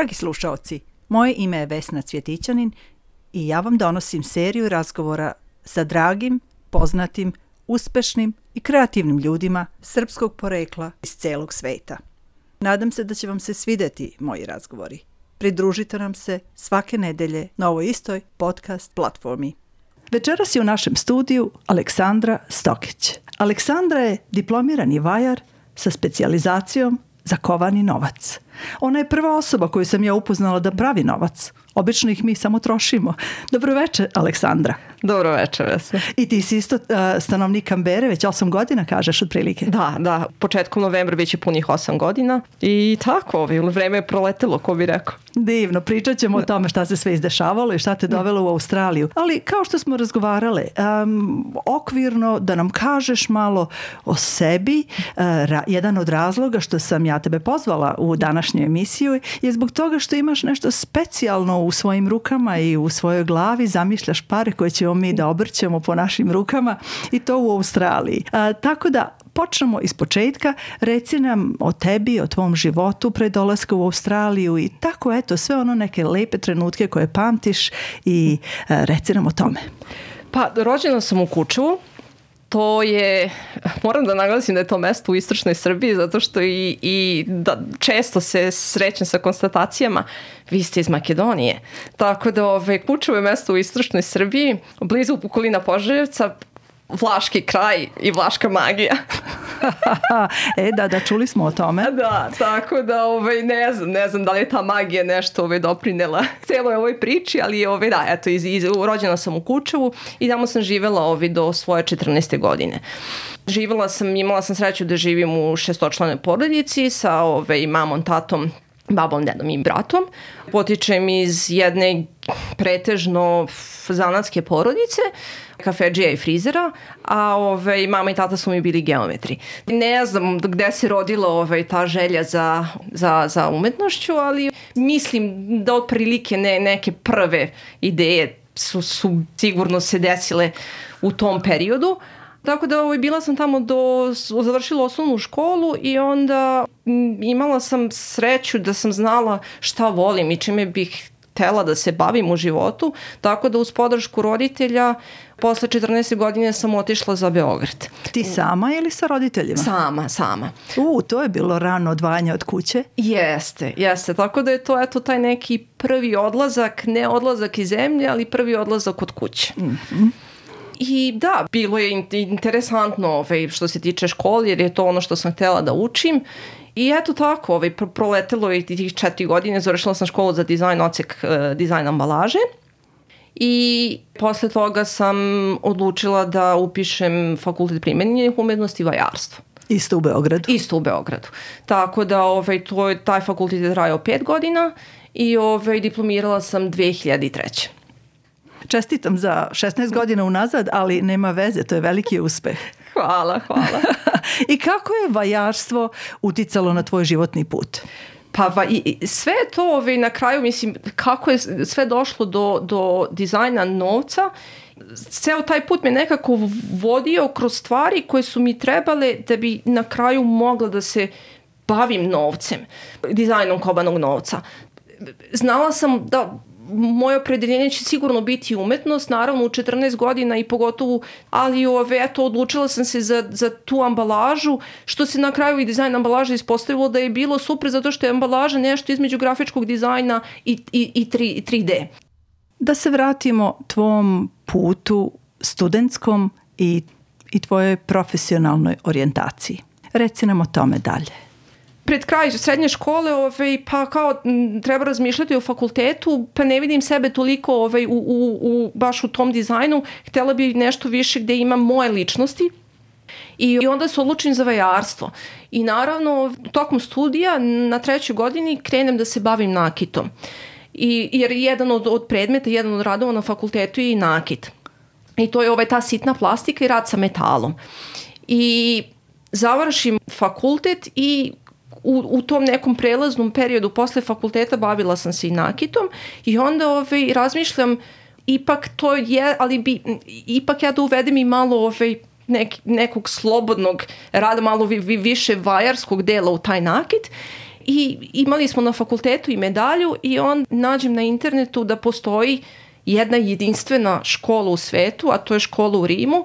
Dragi slušaoci, moje ime je Vesna Cvjetićanin i ja vam donosim seriju razgovora sa dragim, poznatim, uspešnim i kreativnim ljudima srpskog porekla iz celog sveta. Nadam se da će vam se svideti moji razgovori. Pridružite nam se svake nedelje na ovoj istoj podcast platformi. Večeras je u našem studiju Aleksandra Stokić. Aleksandra je diplomirani vajar sa specijalizacijom za kovani novac. Ona je prva osoba koju sam ja upoznala da pravi novac. Obično ih mi samo trošimo. Dobroveče, Aleksandra. Dobro večer, Vesna. I ti si isto uh, stanovnik Kambere, već 8 godina kažeš otprilike. Da, da, početkom novembra je punih 8 godina i tako, ovaj, vreme je proletelo, ko bi rekao. Divno, pričat ćemo da. o tome šta se sve izdešavalo i šta te dovelo u Australiju. Ali kao što smo razgovarale, um, okvirno da nam kažeš malo o sebi, uh, ra, jedan od razloga što sam ja tebe pozvala u današnju emisiju je zbog toga što imaš nešto specijalno u svojim rukama i u svojoj glavi, zamišljaš pare koje će ćemo mi da obrćemo po našim rukama i to u Australiji. A, tako da počnemo iz početka, reci nam o tebi, o tvom životu pre dolaska u Australiju i tako eto sve ono neke lepe trenutke koje pamtiš i a, reci nam o tome. Pa, rođena sam u Kučevu, to je, moram da naglasim da je to mesto u istočnoj Srbiji, zato što i, i da često se srećem sa konstatacijama, vi ste iz Makedonije. Tako da ove, Kučevo je mesto u istočnoj Srbiji, blizu Pukolina Požarevca, Vlaški kraj i Vlaška magija. e, da, da, čuli smo o tome. Da, tako da, ovaj, ne znam, ne znam da li je ta magija nešto ovaj, doprinela celoj ovoj priči, ali ovaj, da, eto, iz, iz, rođena sam u Kučevu i tamo sam živela ovaj, do svoje 14. godine. Živela sam, imala sam sreću da živim u šestočlanoj porodici sa ovaj, mamom, tatom, babom, dedom i bratom. Potičem iz jedne pretežno zanatske porodice, kafeđija i frizera, a ove, mama i tata su mi bili geometri. Ne znam gde se rodila ove, ta želja za, za, za umetnošću, ali mislim da otprilike ne, neke prve ideje su, su sigurno se desile u tom periodu. Tako da ovaj, bila sam tamo do, završila osnovnu školu i onda imala sam sreću da sam znala šta volim i čime bih htela da se bavim u životu, tako da uz podršku roditelja posle 14 godine sam otišla za Beograd. Ti sama ili sa roditeljima? Sama, sama. U, to je bilo rano odvajanje od kuće? Jeste, jeste. Tako da je to eto taj neki prvi odlazak, ne odlazak iz zemlje, ali prvi odlazak od kuće. Mm -hmm. I da, bilo je interesantno ovaj, što se tiče škole, jer je to ono što sam htela da učim. I eto tako, ovaj, proletelo je tih četiri godine, završila sam školu za dizajn, ocek uh, dizajn ambalaže. I posle toga sam odlučila da upišem fakultet primenjenih umetnosti i vajarstvo. Isto u Beogradu? Isto u Beogradu. Tako da ovaj, to je, taj fakultet je trajao pet godina i ovaj, diplomirala sam 2003. Čestitam za 16 godina unazad, ali nema veze, to je veliki uspeh. hvala, hvala. I kako je vajarstvo uticalo na tvoj životni put? Pa va, i, sve to ovaj, na kraju, mislim, kako je sve došlo do, do dizajna novca, ceo taj put me nekako vodio kroz stvari koje su mi trebale da bi na kraju mogla da se bavim novcem, dizajnom kobanog novca. Znala sam da moje opredeljenje će sigurno biti umetnost, naravno u 14 godina i pogotovo, ali ove, eto, odlučila sam se za, za tu ambalažu, što se na kraju i dizajn ambalaže ispostavilo da je bilo super zato što je ambalaža nešto između grafičkog dizajna i, i, i 3, 3D. Da se vratimo tvom putu studentskom i, i tvojoj profesionalnoj orijentaciji. Reci nam o tome dalje pred kraj srednje škole ovaj, pa kao treba razmišljati o fakultetu, pa ne vidim sebe toliko ovaj, u, u, u, baš u tom dizajnu. Htela bi nešto više gde imam moje ličnosti. I onda se odlučim za vajarstvo. I naravno, tokom studija na trećoj godini krenem da se bavim nakitom. I, jer jedan od, od predmeta, jedan od radova na fakultetu je i nakit. I to je ovaj, ta sitna plastika i rad sa metalom. I završim fakultet i u, u tom nekom prelaznom periodu posle fakulteta bavila sam se i nakitom i onda ovaj, razmišljam ipak to je, ali bi, ipak ja da uvedem i malo ovaj, nek, nekog slobodnog rada, malo vi, vi, više vajarskog dela u taj nakit. I imali smo na fakultetu i medalju i on nađem na internetu da postoji jedna jedinstvena škola u svetu, a to je škola u Rimu,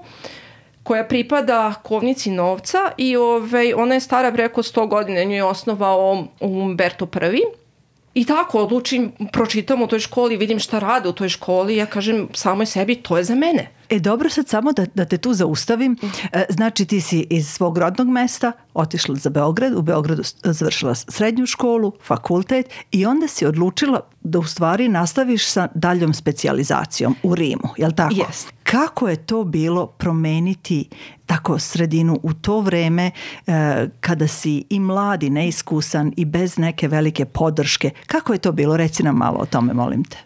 koja pripada kovnici novca i ovaj, ona je stara preko 100 godina, nju je osnovao Umberto I I tako odlučim, pročitam u toj školi, vidim šta rade u toj školi, ja kažem samoj sebi, to je za mene. E dobro, sad samo da, da te tu zaustavim. E, znači ti si iz svog rodnog mesta otišla za Beograd, u Beogradu završila srednju školu, fakultet i onda si odlučila da u stvari nastaviš sa daljom specijalizacijom u Rimu, je li tako? Yes. Kako je to bilo promeniti tako sredinu u to vreme e, kada si i mladi, neiskusan i bez neke velike podrške? Kako je to bilo? Reci nam malo o tome, molim te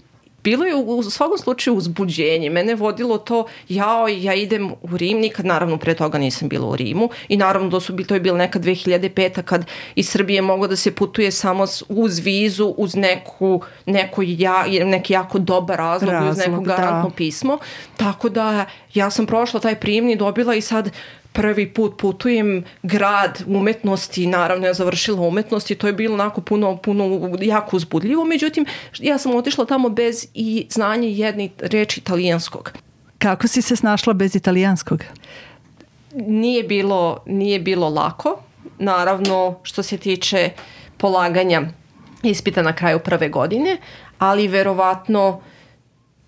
bilo je u svakom slučaju uzbuđenje. Mene vodilo to, jao, ja idem u Rim, nikad naravno pre toga nisam bila u Rimu i naravno da su, to je bila neka 2005. kad iz Srbije moglo da se putuje samo uz vizu, uz neku, neku ja, neki jako dobar razlog, razlog uz neko garantno da. pismo. Tako da ja sam prošla taj prijemni, dobila i sad prvi put putujem grad umetnosti, naravno ja završila umetnost i to je bilo onako puno, puno jako uzbudljivo, međutim ja sam otišla tamo bez i znanje jedne reči italijanskog. Kako si se snašla bez italijanskog? Nije bilo, nije bilo lako, naravno što se tiče polaganja ispita na kraju prve godine, ali verovatno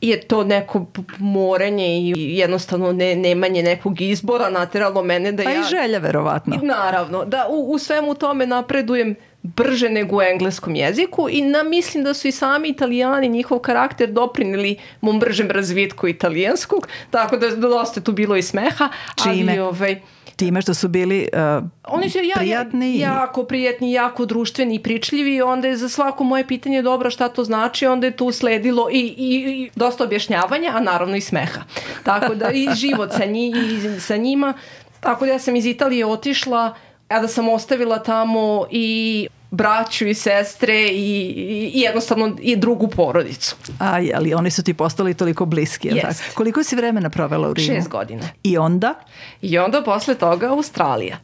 je to neko morenje i jednostavno ne, nemanje nekog izbora nateralo mene da pa ja... Pa i želja verovatno. Naravno, da u, u svemu tome napredujem brže nego u engleskom jeziku i na, mislim da su i sami italijani njihov karakter doprinili mom bržem razvitku italijanskog, tako da dosta tu bilo i smeha. Čime? Ali, ovaj, time što su bili uh, Oni su ja, prijatni. Ja, jako prijatni, jako društveni i pričljivi i onda je za svako moje pitanje dobro šta to znači, onda je tu sledilo i, i, i dosta objašnjavanja, a naravno i smeha. Tako da i život sa, njih, i sa njima. Tako da ja sam iz Italije otišla, a da sam ostavila tamo i braću i sestre i, i jednostavno i drugu porodicu. Aj, ali oni su ti postali toliko bliski, je yes. tako? Koliko si vremena provela u Rimu? Šest godina. I onda? I onda posle toga Australija.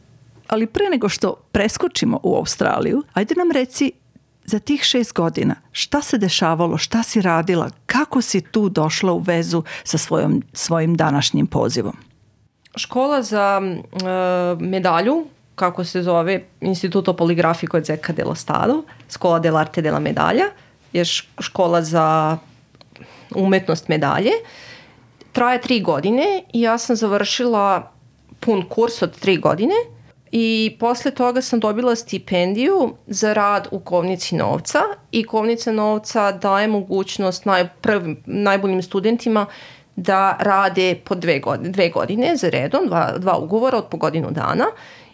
Ali pre nego što preskočimo u Australiju, ajde nam reci za tih šest godina šta se dešavalo, šta si radila, kako si tu došla u vezu sa svojom, svojim današnjim pozivom? Škola za uh, medalju kako se zove Instituto Poligrafico Zecca dello Stato, Skola dell'arte della medalja, je škola za umetnost medalje. Traje tri godine i ja sam završila pun kurs od tri godine i posle toga sam dobila stipendiju za rad u Kovnici novca i Kovnica novca daje mogućnost naj, prvim, najboljim studentima da rade po dve godine, dve godine za redom, dva, dva ugovora od po godinu dana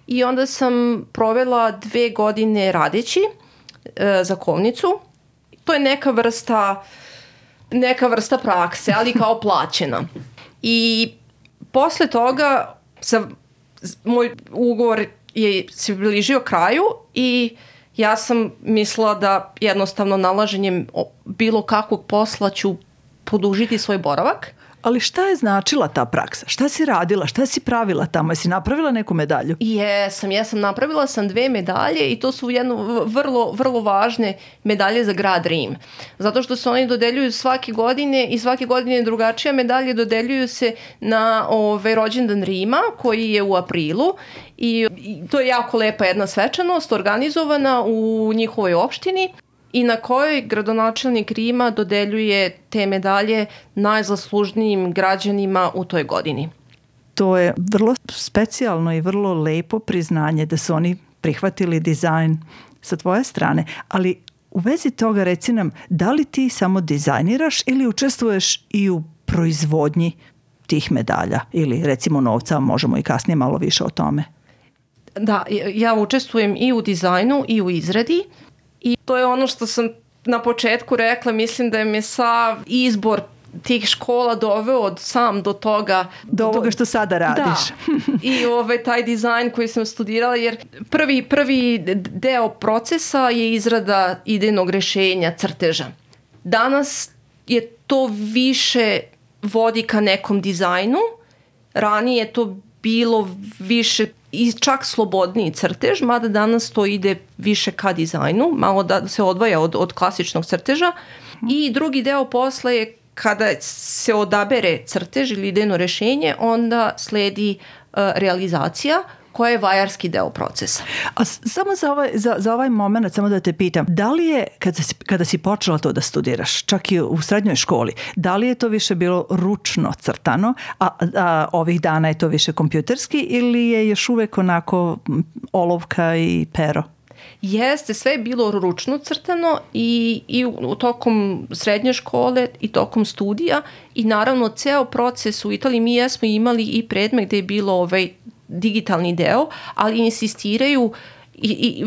i onda sam provela dve godine radeći e, za kovnicu. To je neka vrsta neka vrsta prakse, ali kao plaćena. I posle toga sa, moj ugovor je se bližio kraju i ja sam mislila da jednostavno nalaženjem bilo kakvog posla ću podužiti svoj boravak. Ali šta je značila ta praksa? Šta si radila? Šta si pravila tamo? Jesi napravila neku medalju? Jesam, jesam. Napravila sam dve medalje i to su jedno vrlo, vrlo važne medalje za grad Rim. Zato što se oni dodeljuju svake godine i svake godine drugačija medalje dodeljuju se na ove, rođendan Rima koji je u aprilu i to je jako lepa jedna svečanost organizovana u njihovoj opštini i na kojoj gradonačelnik Rima dodeljuje te medalje najzaslužnijim građanima u toj godini. To je vrlo specijalno i vrlo lepo priznanje da su oni prihvatili dizajn sa tvoje strane, ali u vezi toga reci nam, da li ti samo dizajniraš ili učestvuješ i u proizvodnji tih medalja ili recimo novca, možemo i kasnije malo više o tome. Da, ja učestvujem i u dizajnu i u izradi. I to je ono što sam na početku rekla, mislim da je me sav izbor tih škola doveo od sam do toga do ovoga što sada radiš. Da. I ovaj taj dizajn koji sam studirala jer prvi prvi deo procesa je izrada idejnog rešenja, crteža. Danas je to više vodi ka nekom dizajnu. Ranije je to bilo više i čak slobodniji crtež, mada danas to ide više ka dizajnu, malo da se odvaja od, od klasičnog crteža. I drugi deo posla je kada se odabere crtež ili idejno rešenje, onda sledi uh, realizacija koja je vajarski deo procesa. A samo za ovaj, za, za ovaj moment, samo da te pitam, da li je, kada si, kada si počela to da studiraš, čak i u srednjoj školi, da li je to više bilo ručno crtano, a, a ovih dana je to više kompjuterski ili je još uvek onako olovka i pero? Jeste, sve je bilo ručno crtano i, i u, u tokom srednje škole i tokom studija i naravno ceo proces u Italiji mi jesmo imali i predmet gde je bilo ovaj digitalni deo, ali insistiraju i, i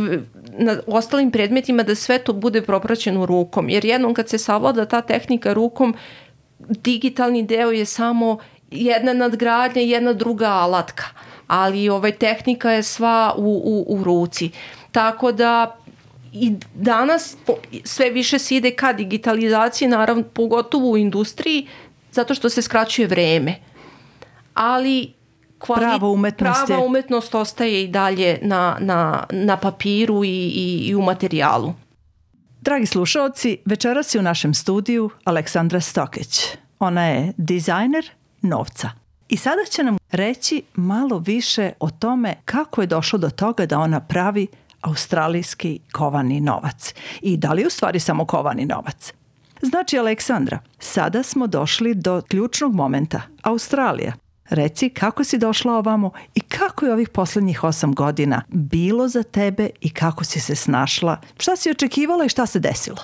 na ostalim predmetima da sve to bude propraćeno rukom, jer jednom kad se savlada ta tehnika rukom, digitalni deo je samo jedna nadgradnja jedna druga alatka, ali ovaj tehnika je sva u, u, u ruci. Tako da i danas sve više se ide ka digitalizaciji, naravno pogotovo u industriji, zato što se skraćuje vreme. Ali kvali... prava umetnost, prava umetnost ostaje i dalje na, na, na papiru i, i, i u materijalu. Dragi slušalci, večeras je u našem studiju Aleksandra Stokeć. Ona je dizajner novca. I sada će nam reći malo više o tome kako je došlo do toga da ona pravi australijski kovani novac. I da li je u stvari samo kovani novac? Znači, Aleksandra, sada smo došli do ključnog momenta. Australija. Reci kako si došla ovamo i kako je ovih poslednjih osam godina bilo za tebe i kako si se snašla, šta si očekivala i šta se desilo?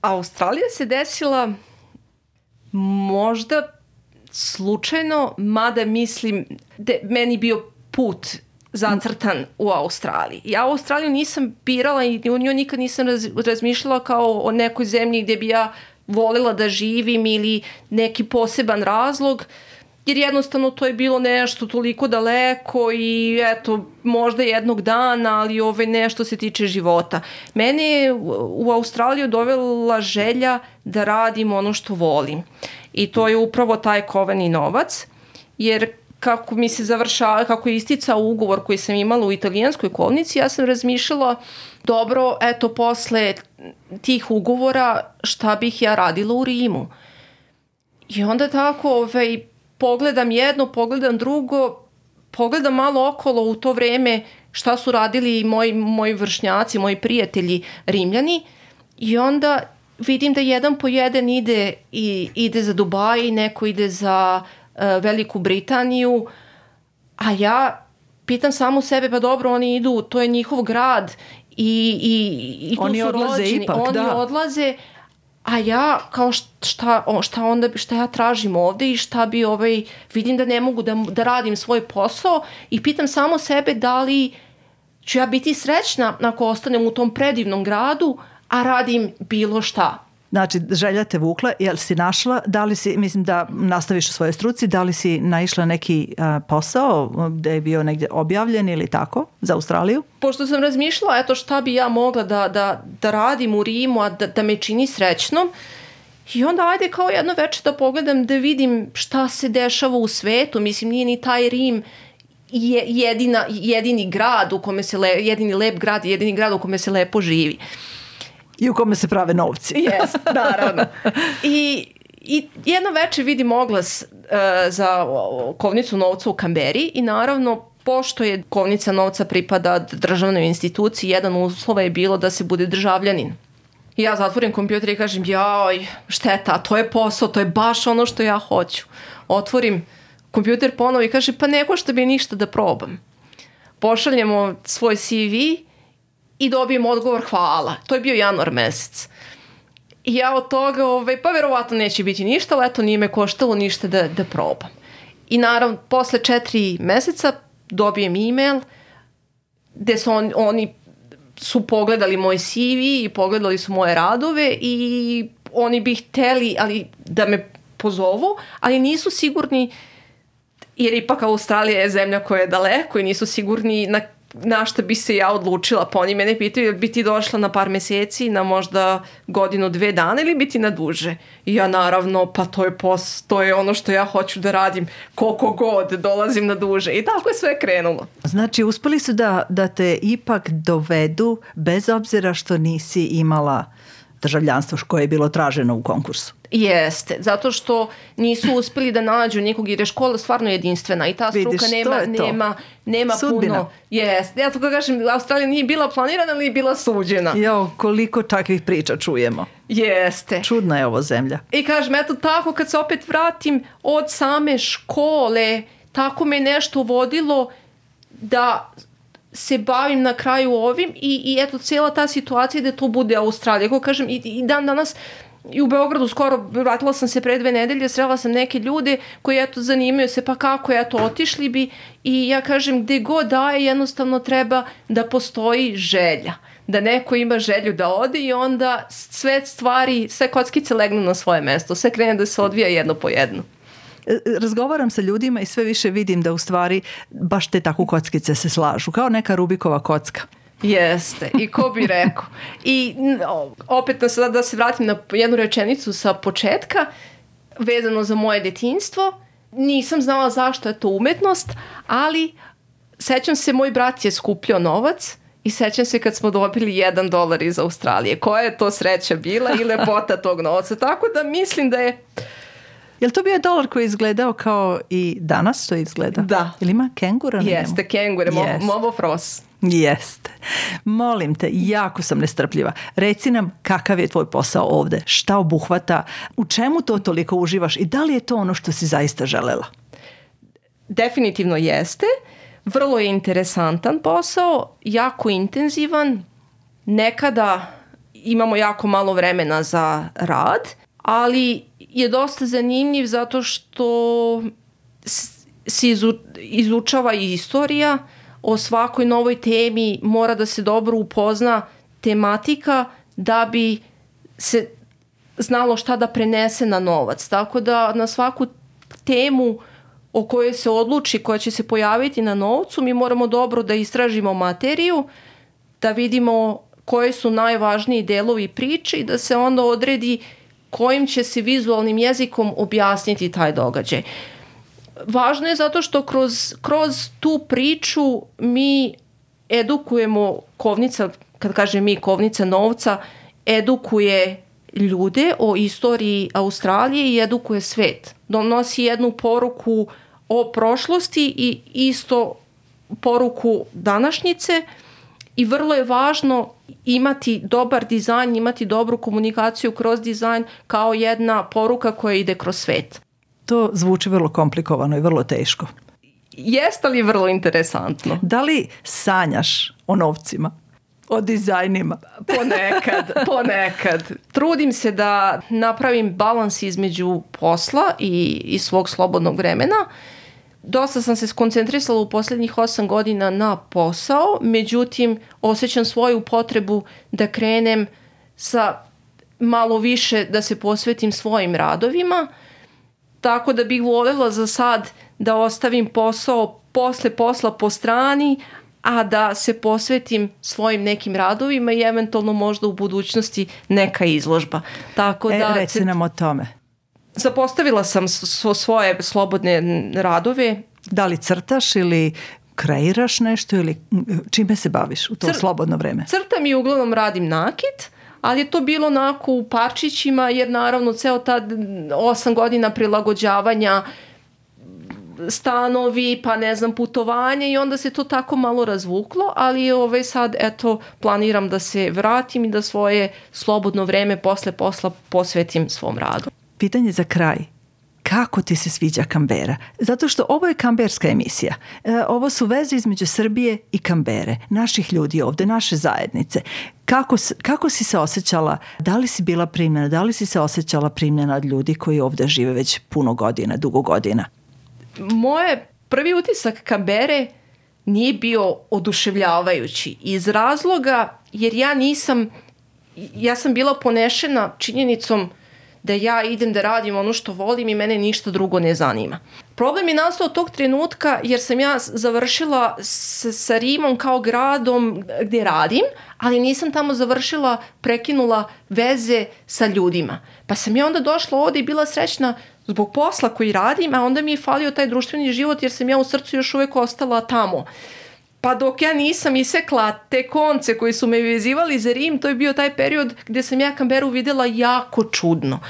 Australija se desila možda slučajno, mada mislim da meni bio put zacrtan u Australiji. Ja Australiju nisam birala i u njoj nikad nisam raz, razmišljala kao o nekoj zemlji gde bi ja volela da živim ili neki poseban razlog. Uh, jer jednostavno to je bilo nešto toliko daleko i eto, možda jednog dana, ali ove nešto se tiče života. Mene je u Australiju dovela želja da radim ono što volim. I to je upravo taj kovani novac, jer kako mi se završava, kako je isticao ugovor koji sam imala u italijanskoj kolnici, ja sam razmišljala, dobro, eto, posle tih ugovora, šta bih ja radila u Rimu. I onda tako, ovaj, pogledam jedno, pogledam drugo, pogledam malo okolo u to vreme šta su radili moji, moji vršnjaci, moji prijatelji rimljani i onda vidim da jedan po jedan ide, i, ide za Dubaj, neko ide za uh, Veliku Britaniju, a ja pitam samo sebe, pa dobro, oni idu, to je njihov grad i, i, i tu oni su odlaze rođeni, ipak, oni da. odlaze, a ja kao šta, šta onda šta ja tražim ovde i šta bi ovaj vidim da ne mogu da, da radim svoj posao i pitam samo sebe da li ću ja biti srećna ako ostanem u tom predivnom gradu a radim bilo šta Znači, želja te vukla, jel si našla, da li si, mislim da nastaviš u svojoj struci, da li si naišla neki a, posao gde je bio negde objavljen ili tako za Australiju? Pošto sam razmišljala, eto šta bi ja mogla da, da, da radim u Rimu, a da, da me čini srećnom, I onda ajde kao jedno veče da pogledam da vidim šta se dešava u svetu. Mislim, nije ni taj Rim je jedina, jedini grad u kome se le, jedini lep grad, jedini grad u kome se lepo živi. I u kome se prave novci. Jes, naravno. I, I jedno veče vidim oglas uh, za kovnicu novca u Kamberi i naravno pošto je kovnica novca pripada državnoj instituciji, jedan uslova je bilo da se bude državljanin. I ja zatvorim kompjuter i kažem, jaj, šteta, to je posao, to je baš ono što ja hoću. Otvorim kompjuter ponovo i kažem, pa ne košta bi ništa da probam. Pošaljemo svoj CV i dobijem odgovor hvala. To je bio januar mesec. I ja od toga, ovaj, pa verovatno neće biti ništa, ali eto nije me koštalo ništa da, da probam. I naravno, posle četiri meseca dobijem e-mail gde su on, oni su pogledali moj CV i pogledali su moje radove i oni bi hteli ali da me pozovu, ali nisu sigurni jer ipak Australija je zemlja koja je daleko i nisu sigurni na na šta bi se ja odlučila, pa oni mene pitaju bi ti došla na par meseci, na možda godinu, dve dana ili bi ti na duže? I ja naravno, pa to je, pos, to je ono što ja hoću da radim, koliko god dolazim na duže. I tako je sve krenulo. Znači, uspeli su da, da te ipak dovedu, bez obzira što nisi imala državljanstvo koje je bilo traženo u konkursu. Jeste, zato što nisu uspeli da nađu nikog jer je škola stvarno jedinstvena i ta struka Vidiš, nema, to je to. nema, nema Sudbina. puno. Jeste, ja tako kažem, Australija nije bila planirana, ali je bila suđena. Jo, koliko takvih priča čujemo. Jeste. Čudna je ovo zemlja. I kažem, eto tako kad se opet vratim od same škole, tako me nešto vodilo da se bavim na kraju ovim i, i eto cijela ta situacija da to bude Australija. Kako kažem, i, i dan danas i u Beogradu skoro, vratila sam se pre dve nedelje, srela sam neke ljude koji eto zanimaju se pa kako eto otišli bi i ja kažem gde god daje jednostavno treba da postoji želja da neko ima želju da ode i onda sve stvari, sve kockice legnu na svoje mesto, sve krene da se odvija jedno po jedno. Razgovaram sa ljudima i sve više vidim da u stvari baš te tako kockice se slažu, kao neka Rubikova kocka. Jeste, i ko bi rekao. I opet da se, da se vratim na jednu rečenicu sa početka, vezano za moje detinstvo, nisam znala zašto je to umetnost, ali sećam se, moj brat je skupljao novac i sećam se kad smo dobili jedan dolar iz Australije. Koja je to sreća bila i lepota tog novca. Tako da mislim da je Je li to bio dolar koji je izgledao kao i danas to izgleda? Da. Ili ima kengura na njemu? jeste kengure, mo, Jeste. movo fros. Jeste. Molim te, jako sam nestrpljiva. Reci nam kakav je tvoj posao ovde, šta obuhvata, u čemu to toliko uživaš i da li je to ono što si zaista želela? Definitivno jeste. Vrlo je interesantan posao, jako intenzivan. Nekada imamo jako malo vremena za rad, ali je dosta zanimljiv zato što se izu- izučava i istorija, o svakoj novoj temi mora da se dobro upozna tematika da bi se znalo šta da prenese na novac. Tako da na svaku temu o kojoj se odluči, koja će se pojaviti na novcu, mi moramo dobro da istražimo materiju, da vidimo koji su najvažniji delovi priče i da se onda odredi kojim će se vizualnim jezikom objasniti taj događaj. Važno je zato što kroz, kroz tu priču mi edukujemo kovnica, kad kažem mi kovnica novca, edukuje ljude o istoriji Australije i edukuje svet. Donosi jednu poruku o prošlosti i isto poruku današnjice i vrlo je važno imati dobar dizajn, imati dobru komunikaciju kroz dizajn kao jedna poruka koja ide kroz svet. To zvuči vrlo komplikovano i vrlo teško. Jeste li vrlo interesantno? Da li sanjaš o novcima? O dizajnima? Ponekad, ponekad. Trudim se da napravim balans između posla i, i svog slobodnog vremena. Dosta sam se skoncentrisala u poslednjih osam godina na posao, međutim osjećam svoju potrebu da krenem sa malo više da se posvetim svojim radovima, tako da bih voljela za sad da ostavim posao posle posla po strani, a da se posvetim svojim nekim radovima i eventualno možda u budućnosti neka izložba. Tako E, da reci nam o tome. Zapostavila sam svoje slobodne radove. Da li crtaš ili kreiraš nešto ili čime se baviš u to Cr- slobodno vreme? Crtam i uglavnom radim nakit, ali je to bilo onako u parčićima, jer naravno ceo ta osam godina prilagođavanja stanovi, pa ne znam, putovanje i onda se to tako malo razvuklo, ali ovaj sad, eto, planiram da se vratim i da svoje slobodno vreme posle posla posvetim svom radu. Pitanje za kraj. Kako ti se sviđa Kambera? Zato što ovo je kamberska emisija. E, ovo su veze između Srbije i Kambere, naših ljudi ovde, naše zajednice. Kako, kako si se osjećala? Da li si bila primljena? Da li si se osjećala primljena od ljudi koji ovde žive već puno godina, dugo godina? moje prvi utisak Kambere nije bio oduševljavajući iz razloga jer ja nisam ja sam bila ponešena činjenicom da ja idem da radim ono što volim i mene ništa drugo ne zanima. Problem je nastao tog trenutka jer sam ja završila s, sa Rimom kao gradom gde radim, ali nisam tamo završila, prekinula veze sa ljudima. Pa sam ja onda došla ovde i bila srećna zbog posla koji radim, a onda mi je falio taj društveni život jer sam ja u srcu još uvek ostala tamo. Pa dok ja nisam isekla te konce koji su me vezivali za Rim, to je bio taj period gde sam ja Kamberu videla jako čudno.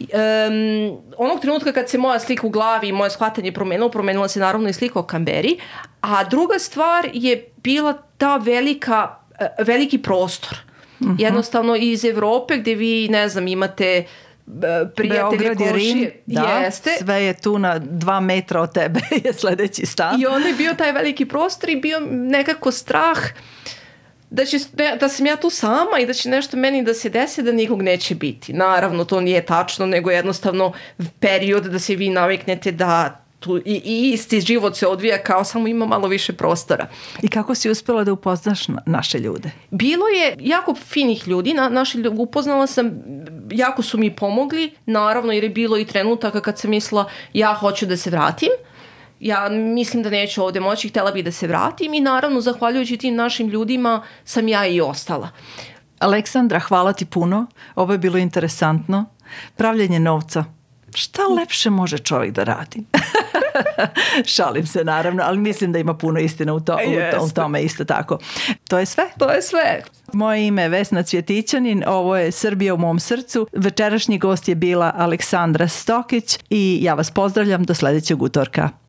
Um, onog trenutka kad se moja slika u glavi i moje shvatanje promenilo, promenila se naravno i slika o Kamberi, a druga stvar je bila ta velika, e, veliki prostor. Uh mhm. -huh. Jednostavno iz Evrope gde vi, ne znam, imate prijatelje Beograd je Rim, da, Jeste. sve je tu na dva metra od tebe je sledeći stan. I onda je bio taj veliki prostor i bio nekako strah da, će, da sam ja tu sama i da će nešto meni da se desi da nikog neće biti. Naravno, to nije tačno, nego jednostavno period da se vi naviknete da tu i, i isti život se odvija kao samo ima malo više prostora. I kako si uspela da upoznaš na, naše ljude? Bilo je jako finih ljudi, na, naše ljudi, upoznala sam, jako su mi pomogli, naravno jer je bilo i trenutaka kad sam mislila ja hoću da se vratim, ja mislim da neću ovde moći, htela bih da se vratim i naravno zahvaljujući tim našim ljudima sam ja i ostala. Aleksandra, hvala ti puno. Ovo je bilo interesantno. Pravljenje novca šta lepše može čovjek da radi? Šalim se naravno, ali mislim da ima puno istina u, to, u, to, u tome isto tako. To je sve? To je sve. Moje ime je Vesna Cvjetićanin, ovo je Srbija u mom srcu. Večerašnji gost je bila Aleksandra Stokić i ja vas pozdravljam do sledećeg utorka.